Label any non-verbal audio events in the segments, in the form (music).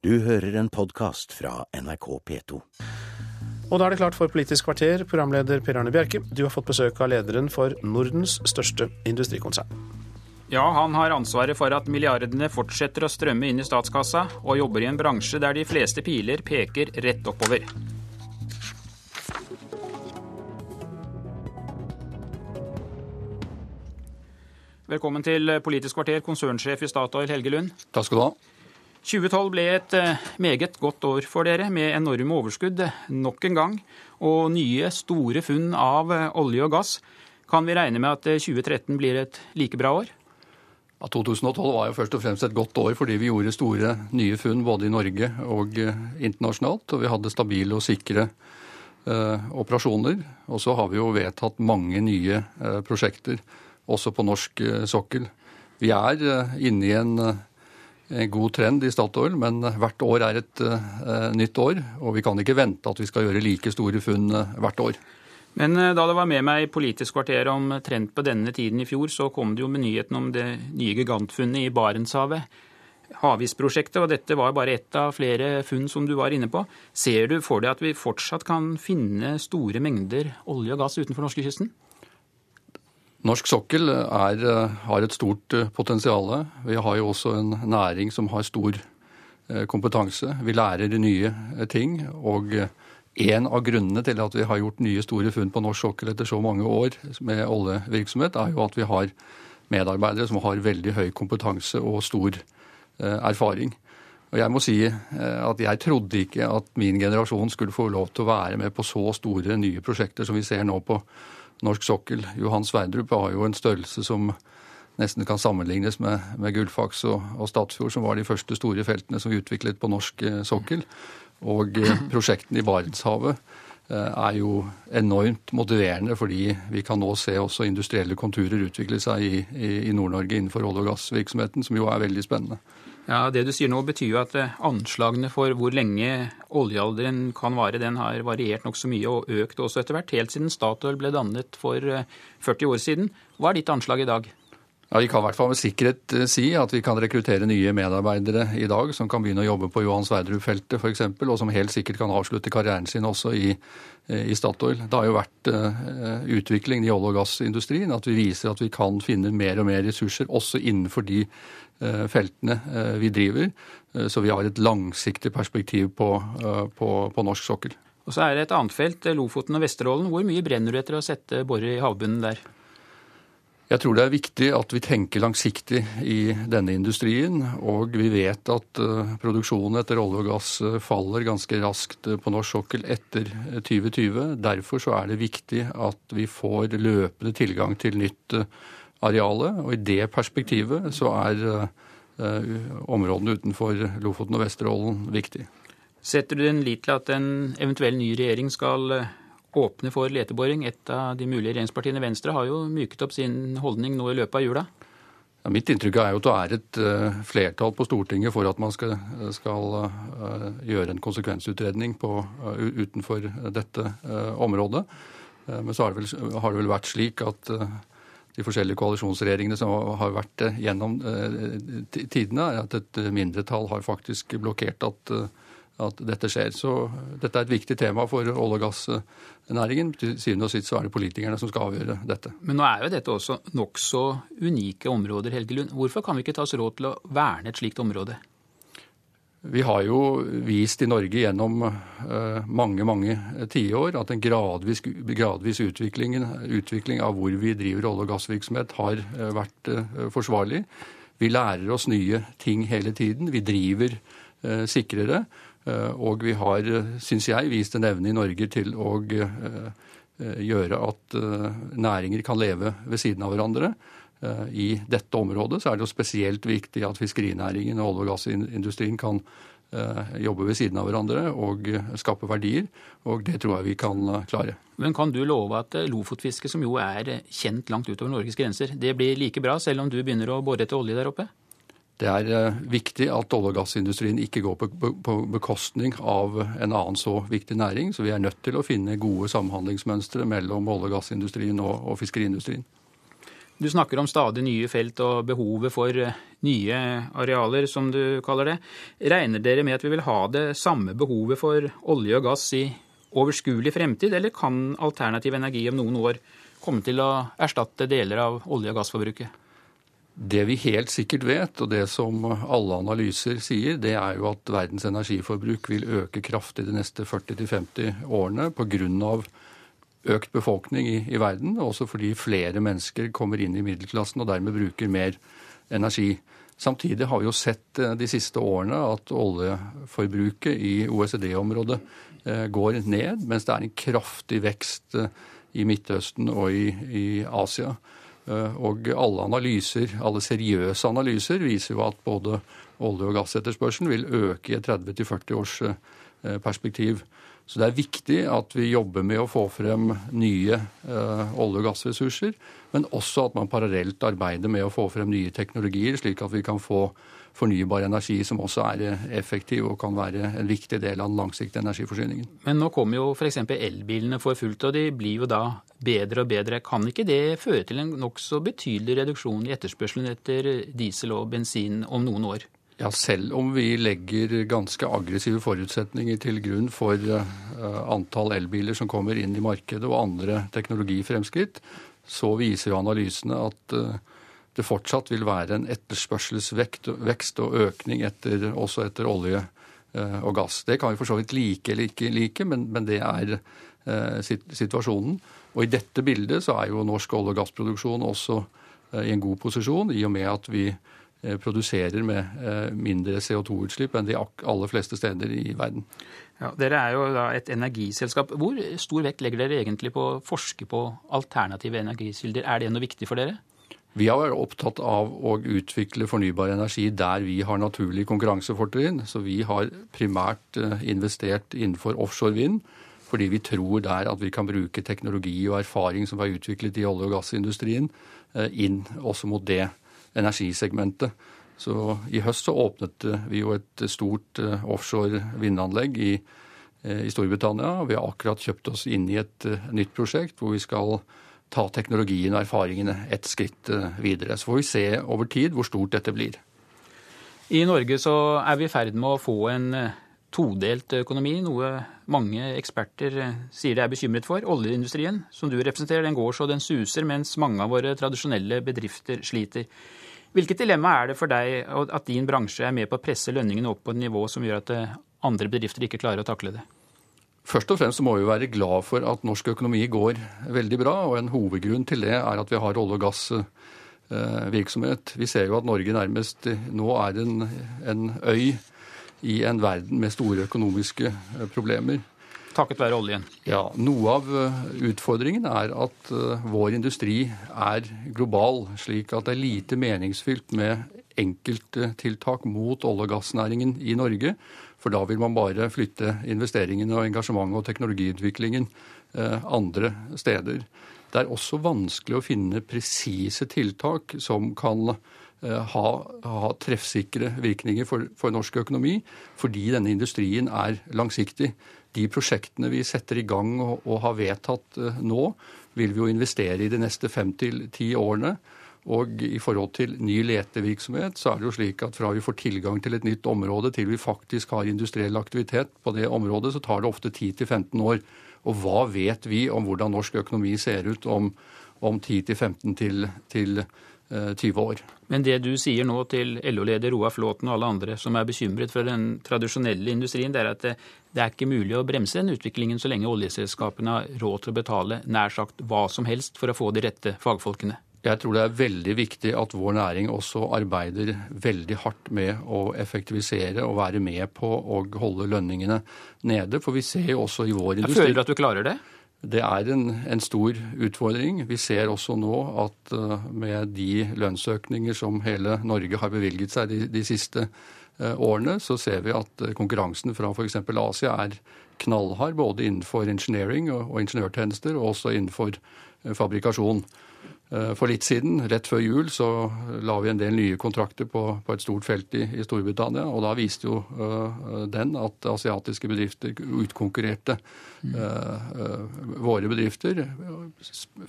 Du hører en podkast fra NRK P2. Og da er det klart for Politisk kvarter, programleder Per Arne Bjerke. Du har fått besøk av lederen for Nordens største industrikonsern. Ja, han har ansvaret for at milliardene fortsetter å strømme inn i statskassa, og jobber i en bransje der de fleste piler peker rett oppover. Velkommen til Politisk kvarter, konsernsjef i Statoil, Helge Lund. Takk skal du ha. 2012 ble et eh, meget godt år for dere, med enorme overskudd nok en gang, og nye, store funn av eh, olje og gass. Kan vi regne med at 2013 eh, blir et like bra år? Ja, 2012 var jo først og fremst et godt år fordi vi gjorde store nye funn både i Norge og internasjonalt. Og vi hadde stabile og sikre eh, operasjoner. Og så har vi jo vedtatt mange nye eh, prosjekter, også på norsk eh, sokkel. Vi er inne i en god trend i Statoil, men hvert år er et uh, nytt år. Og vi kan ikke vente at vi skal gjøre like store funn hvert år. Men da det var med meg i Politisk kvarter om trend på denne tiden i fjor, så kom det jo med nyheten om det nye gigantfunnet i Barentshavet. Havisprosjektet, og dette var bare ett av flere funn som du var inne på. Ser du for deg at vi fortsatt kan finne store mengder olje og gass utenfor norskekysten? Norsk sokkel er, eh, har et stort eh, potensial. Vi har jo også en næring som har stor eh, kompetanse. Vi lærer nye ting. Og en av grunnene til at vi har gjort nye store funn på norsk sokkel etter så mange år med oljevirksomhet, er jo at vi har medarbeidere som har veldig høy kompetanse og stor erfaring. Og jeg må si at jeg trodde ikke at min generasjon skulle få lov til å være med på så store nye prosjekter som vi ser nå på norsk sokkel. Johan Sverdrup har jo en størrelse som nesten kan sammenlignes med, med Gullfaks og, og, Statsfjord, som var de første store feltene som vi utviklet på norsk eh, sokkel. Og eh, (clears throat) prosjektene i Barentshavet eh, er jo enormt motiverende, fordi vi kan nå se også industrielle konturer utvikle seg i, i, i Nord-Norge innenfor olje- og gassvirksomheten, som jo er veldig spennende. Ja, Det du sier nå betyr jo at eh, anslagene for hvor lenge oljealderen kan vare, den har variert nokså mye og økt også etter hvert, helt siden Statoil ble dannet for 40 eh, år siden. Hva er ditt anslag i dag? Ja, Vi kan i hvert fall med sikkerhet eh, si at vi kan rekruttere nye medarbeidere i dag som kan begynne å jobbe på Johan Sverdrup-feltet f.eks., og som helt sikkert kan avslutte karrieren sin også i, i Statoil. Det har jo vært uh, utvikling i olje- og gassindustrien at vi viser at vi kan finne mer og mer ressurser også innenfor de feltene eh, vi driver. Eh, så vi har et langsiktig perspektiv på, på, på norsk sokkel. Og Så er det et annet felt, Lofoten og Vesterålen. Hvor mye brenner du etter å sette borer i havbunnen der? Jeg tror det er viktig at vi tenker langsiktig i denne industrien. Og vi vet at produksjonen etter olje og gass faller ganske raskt på norsk sokkel etter 2020. Derfor så er det viktig at vi får løpende tilgang til nytt arealet. Og i det perspektivet så er uh, områdene utenfor Lofoten og Vesterålen viktig. Setter du din lit til at en eventuell ny regjering skal eh, åpne for leteboring? Et av de mulige regjeringspartiene, Venstre, har jo myket opp sin holdning nå i løpet av jula. Ja, mitt inntrykk er jo at det er et uh, flertall på Stortinget for at man skal, skal uh, gjøre en konsekvensutredning på, uh, utenfor dette området. Men så har det, vel, har det, vel, vært slik at de forskjellige koalisjonsregjeringene som har vært eh, gjennom eh, tidene, er at et mindretall har faktisk blokkert at, eh, at dette skjer. Så dette er et viktig tema for olje- og gassnæringen. Til syvende og sist så er det politikerne som skal avgjøre dette. Men nå er jo dette også nokså unike områder, Helge Lund. Hvorfor kan vi ikke ta oss råd til å verne et slikt område? Vi har jo vist i Norge gjennom uh, mange mange tiår at en gradvis, gradvis utvikling, av hvor vi driver olje- og gassvirksomhet, har uh, vært forsvarlig. Vi lærer oss nye ting hele tiden. Vi driver sikrere. Og vi har, syns jeg, vist en evne i Norge til å gjøre at næringer kan leve ved siden av hverandre. Eh, I dette området så er det jo spesielt viktig at fiskerinæringen og olje- og gassindustrien kan eh, jobbe ved siden av hverandre og eh, skape verdier. Og det tror jeg vi kan klare. Men kan du love at lofotfisket, som jo er kjent langt utover Norges grenser, det blir like bra selv om du begynner å bore etter olje der oppe? Det er viktig at olje- og gassindustrien ikke går på bekostning av en annen så viktig næring. Så vi er nødt til å finne gode samhandlingsmønstre mellom olje- og gassindustrien og fiskeriindustrien. Du snakker om stadig nye felt og behovet for eh, nye arealer, som du kaller det. Regner dere med at vi vil ha det samme behovet for olje og gass i overskuelig fremtid, eller kan alternativ energi om noen år komme til å erstatte deler av olje- og gassforbruket? Det vi helt sikkert vet, og det som alle analyser sier, det er jo at verdens energiforbruk vil øke kraftig de neste 40-50 årene pga. Økt befolkning i, i verden, også fordi flere mennesker kommer inn i middelklassen og dermed bruker mer energi. Samtidig har vi jo sett eh, de siste årene at oljeforbruket i OECD-området eh, går ned, mens det er en kraftig vekst eh, i Midtøsten og i, i Asia. Og alle analyser, alle seriøse analyser viser jo at både olje- og gassetterspørselen vil øke i et 30-40 års perspektiv. Så det er viktig at vi jobber med å få frem nye eh, olje- og gassressurser, men også at man parallelt arbeider med å få frem nye teknologier, slik at vi kan få fornybar energi som også er eh, effektiv og kan være en viktig del av den langsiktige energiforsyningen. Men nå kommer jo f.eks. elbilene for fullt, og de blir jo da bedre og bedre. Kan ikke det føre til en nokså betydelig reduksjon i etterspørselen etter diesel og bensin om noen år? Ja, selv om vi legger ganske aggressive forutsetninger til grunn for uh, antall elbiler som kommer inn i markedet og andre teknologifremskritt, så viser jo analysene at uh, det fortsatt vil være en etterspørselsvekst og økning etter, også etter olje eh, og gass. Det kan vi for så vidt like eller ikke like, men, men det er eh, situasjonen. Og i dette bildet så er jo norsk olje- og gassproduksjon også eh, i en god posisjon, i og med at vi eh, produserer med eh, mindre CO2-utslipp enn de aller fleste steder i verden. Ja, dere er jo et energiselskap. Hvor stor vekt legger dere egentlig på å forske på alternative energikilder? Er det noe viktig for dere? Vi har vært opptatt av å utvikle fornybar energi der vi har naturlig konkurransefortrinn. Så vi har primært eh, investert innenfor offshore vind, fordi vi tror der at vi kan bruke teknologi og erfaring som er utviklet i olje- og gassindustrien, eh, inn også mot det energisegmentet. Så i høst så åpnet vi jo et stort eh, offshore vindanlegg i, i Storbritannia. Vi har akkurat kjøpt oss inn i et nytt prosjekt hvor vi skal ta teknologien og erfaringene et skritt eh, videre. Så får vi se over tid hvor stort dette blir. I Norge så er vi i ferd med å få en eh, todelt økonomi, noe mange eksperter eh, sier de er bekymret for. Oljeindustrien, som du representerer, den går så den suser, mens mange av våre tradisjonelle bedrifter sliter. Hvilket dilemma er det for deg at din bransje er med på å presse lønningene opp på et nivå som gjør at andre bedrifter ikke klarer å takle det? Først og fremst må vi være glad for at norsk økonomi går veldig bra. og En hovedgrunn til det er at vi har olje- og gassvirksomhet. Vi ser jo at Norge nærmest nå er en, en øy i en verden med store økonomiske problemer. Takket være oljen? Ja. Noe av utfordringen er at vår industri er global, slik at det er lite meningsfylt med enkelttiltak mot olje- og gassnæringen i Norge. For da vil man bare flytte investeringene og engasjementet og teknologiutviklingen eh, andre steder. Det er også vanskelig å finne presise tiltak som kan eh, ha, ha treffsikre virkninger for, for, norsk økonomi, fordi denne industrien er langsiktig. De prosjektene vi setter i gang og, og har vedtatt eh, nå, vil vi jo investere i de neste fem til ti årene. Og i forhold til ny letevirksomhet, så er det jo slik at fra vi får tilgang til et nytt område til vi faktisk har industriell aktivitet på det området, så tar det ofte 10-15 år. Og hva vet vi om hvordan norsk økonomi ser ut om, om 10-15 til, til 20 eh, år. Men det du sier nå til LO-leder Roar Flåten og alle andre som er bekymret for den tradisjonelle industrien, det er at det, det er ikke mulig å bremse den utviklingen så lenge oljeselskapene har råd til å betale nær sagt hva som helst for å få de rette fagfolkene? Jeg tror det er veldig viktig at vår næring også arbeider veldig hardt med å effektivisere og være med på å holde lønningene nede. For vi ser jo også i vår industri Føler du at du klarer det? Det er en, en, stor utfordring. Vi ser også nå at uh, med de lønnsøkninger som hele Norge har bevilget seg de, de siste uh, årene, så ser vi at uh, konkurransen fra f.eks. Asia er knallhard både innenfor engineering og, og ingeniørtjenester, og også innenfor fabrikasjon. Eh, for litt siden, rett før jul, så la vi en del nye kontrakter på, på et stort felt i, i, Storbritannia. Og da viste jo uh, den at asiatiske bedrifter utkonkurrerte uh, uh, våre bedrifter.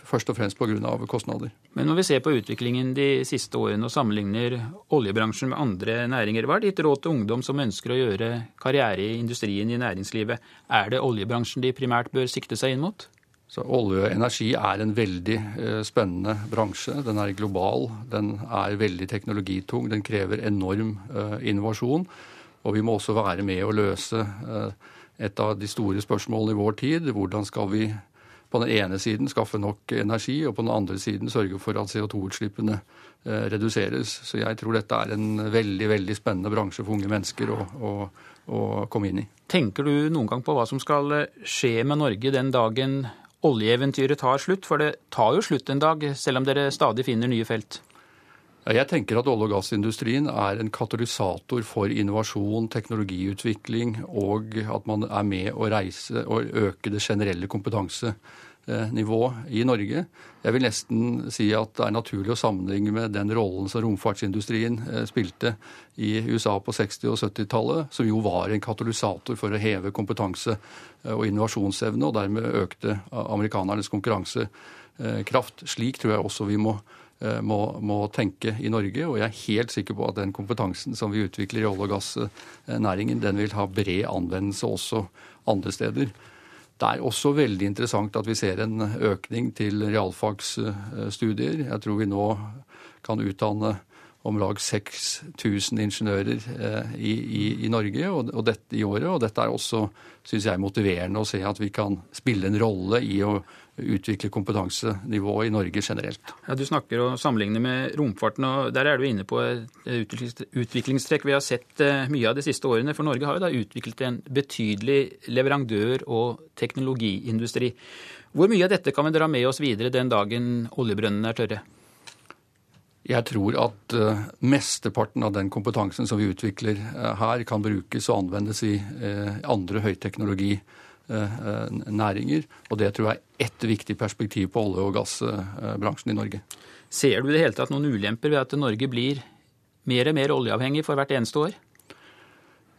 Først og fremst pga. kostnader. Men når vi ser på utviklingen de siste årene og sammenligner oljebransjen med andre næringer, hva er ditt råd til ungdom som ønsker å gjøre karriere i industrien i næringslivet? Er det oljebransjen de primært bør sikte seg inn mot? Så Olje og energi er en veldig eh, spennende bransje. Den er global, den er veldig teknologitung, den krever enorm eh, innovasjon. Og vi må også være med å løse eh, et av de store spørsmålene i vår tid. Hvordan skal vi på den ene siden skaffe nok energi, og på den andre siden sørge for at CO2-utslippene reduseres. Så jeg tror dette er en veldig veldig spennende bransje for unge mennesker å, å, å komme inn i. Tenker du noen gang på hva som skal skje med Norge den dagen oljeeventyret tar slutt? For det tar jo slutt en dag, selv om dere stadig finner nye felt. Jeg tenker at olje- og gassindustrien er en katalysator for innovasjon, teknologiutvikling, og at man er med å reise og øke det generelle kompetanse nivå i Norge. Jeg vil nesten si at det er naturlig å sammenligne med den rollen som romfartsindustrien eh, spilte i USA på 60- og 70-tallet, som jo var en katalysator for å heve kompetanse eh, og innovasjonsevne, og dermed økte amerikanernes konkurransekraft. Slik tror jeg også vi må, eh, må, må tenke i Norge, og jeg er helt sikker på at den kompetansen som vi utvikler i olje- og gassnæringen, den vil ha bred anvendelse også andre steder. Det er også veldig interessant at vi ser en økning til realfagsstudier. Jeg tror vi nå kan utdanne om lag 6000 ingeniører eh, i, i, i Norge og, og dette i året. Og dette er også, syns jeg, motiverende å se at vi kan spille en rolle i å utvikle kompetansenivået i Norge generelt. Ja, Du snakker og sammenligner med romfarten, og der er du inne på et utviklingstrekk vi har sett eh, mye av de siste årene. For Norge har jo da utviklet en betydelig leverandør- og teknologiindustri. Hvor mye av dette kan vi dra med oss videre den dagen oljebrønnene er tørre? Jeg tror at uh, mesteparten av den kompetansen som vi utvikler uh, her, kan brukes og anvendes i uh, andre høyteknologinæringer. og det tror jeg er ett viktig perspektiv på olje- og gassbransjen i Norge. Ser du i det hele tatt noen ulemper ved at Norge blir mer og mer oljeavhengig for hvert eneste år?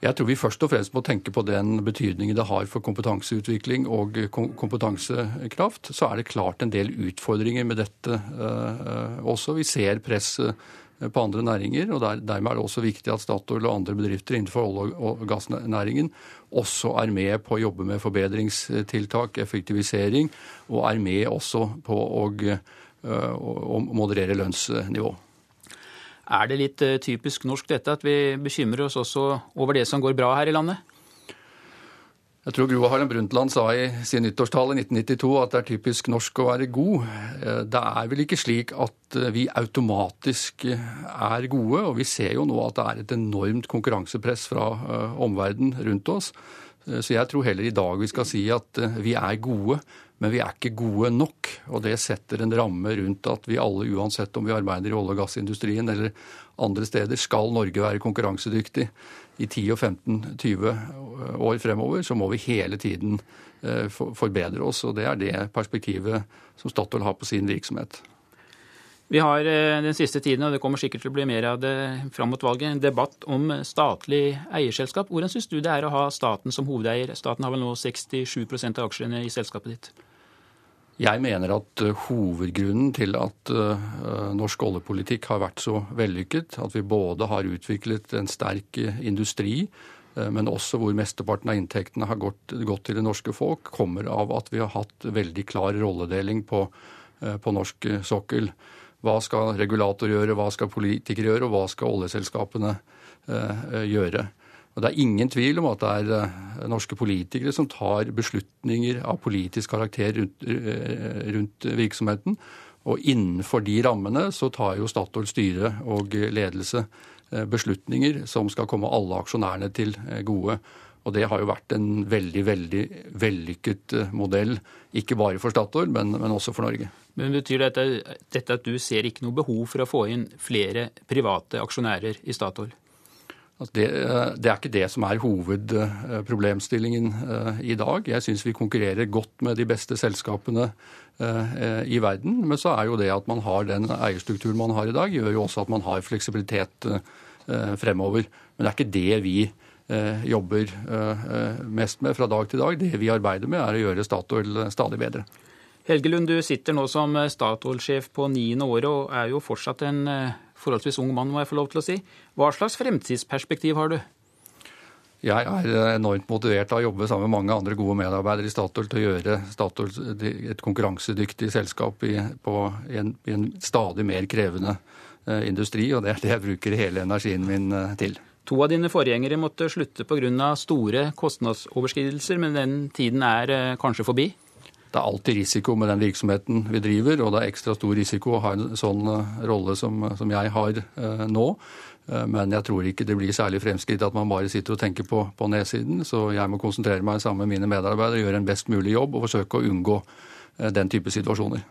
Jeg tror vi først og fremst må tenke på den betydningen det har for kompetanseutvikling og kompetansekraft. Så er det klart en del utfordringer med dette uh, også. Vi ser press på andre næringer, og der, dermed er det også viktig at Statoil og andre bedrifter innenfor olje- og gassnæringen også er med på å jobbe med forbedringstiltak, effektivisering, og er med også på å, å, å moderere lønnsnivå. Er det litt eh, typisk norsk dette at vi bekymrer oss også over det som går bra her i landet? Jeg tror Gro Harlem Brundtland sa i sin nyttårstale i 1992 at det er typisk norsk å være god. Eh, det er vel ikke slik at eh, vi automatisk er gode, og vi ser jo nå at det er et enormt konkurransepress fra omverdenen rundt oss. Så jeg tror heller i dag vi skal si at vi er gode, men vi er ikke gode nok. Og det setter en ramme rundt at vi alle, uansett om vi arbeider i olje- og gassindustrien eller andre steder, skal Norge være konkurransedyktig i 10 og 15-20 år fremover, så må vi hele tiden eh, forbedre oss. Og det er det perspektivet som Statoil har på sin virksomhet. Vi har eh, den siste tiden, og det kommer sikkert til å bli mer av det fram mot valget, en debatt om statlig eierselskap. Hvordan syns du det er å ha staten som hovedeier? Staten har vel nå 67 av aksjene i selskapet ditt? Jeg mener at uh, hovedgrunnen til at uh, norsk oljepolitikk har vært så vellykket, at vi både har utviklet en sterk industri, men også hvor mesteparten av inntektene har gått, gått, til det norske folk, kommer av at vi har hatt veldig klar rolledeling på, på norsk sokkel. Hva skal regulator gjøre, hva skal politikere gjøre, og hva skal oljeselskapene gjøre? Og Det er ingen tvil om at det er eh, norske politikere som tar beslutninger av politisk karakter rundt, eh, rundt virksomheten. Og innenfor de rammene så tar jo Statoil styre og ledelse eh, beslutninger som skal komme alle aksjonærene til gode. Og det har jo vært en veldig, veldig vellykket modell, ikke bare for Statoil, men, men også for Norge. Men Betyr dette, dette at du ser ikke noe behov for å få inn flere private aksjonærer i Statoil? Altså det, det, er ikke det som er hovedproblemstillingen i dag. Jeg syns vi konkurrerer godt med de beste selskapene i verden. Men så er jo det at man har den eierstrukturen man har i dag, gjør jo også at man har fleksibilitet fremover. Men det er ikke det vi jobber mest med fra dag til dag. Det vi arbeider med, er å gjøre Statoil stadig bedre. Helge Lund, du sitter nå som Statoil-sjef på niende året og er jo fortsatt en forholdsvis ung mann, må jeg få lov til å si. Hva slags fremtidsperspektiv har du? Jeg er enormt motivert av å jobbe sammen med mange andre gode medarbeidere i Statoil til å gjøre Statoil et konkurransedyktig selskap i, en, i en, stadig mer krevende eh, industri, og det er det jeg bruker hele energien min eh, til. To av dine forgjengere måtte slutte pga. store kostnadsoverskridelser, men den tiden er eh, kanskje forbi? Det er alltid risiko med den virksomheten vi driver, og det er ekstra stor risiko å ha en sånn eh, rolle som, som jeg har eh, nå. Eh, men jeg tror ikke det blir særlig fremskritt at man bare sitter og tenker på, på nedsiden. Så jeg må konsentrere meg sammen med mine medarbeidere, gjøre en best mulig jobb og forsøke å unngå den type situasjoner.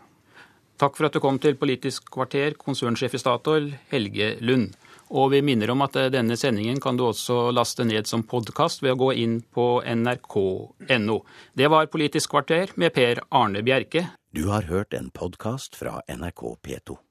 Takk for at du kom til Politisk kvarter, konsernsjef i Statoil, Helge Lund. Og vi minner om at eh, denne sendingen kan du også laste ned som podkast ved å gå inn på nrk.no. Det var Politisk kvarter med Per Arne Bjerke. Du har hørt en podkast fra NRK P2.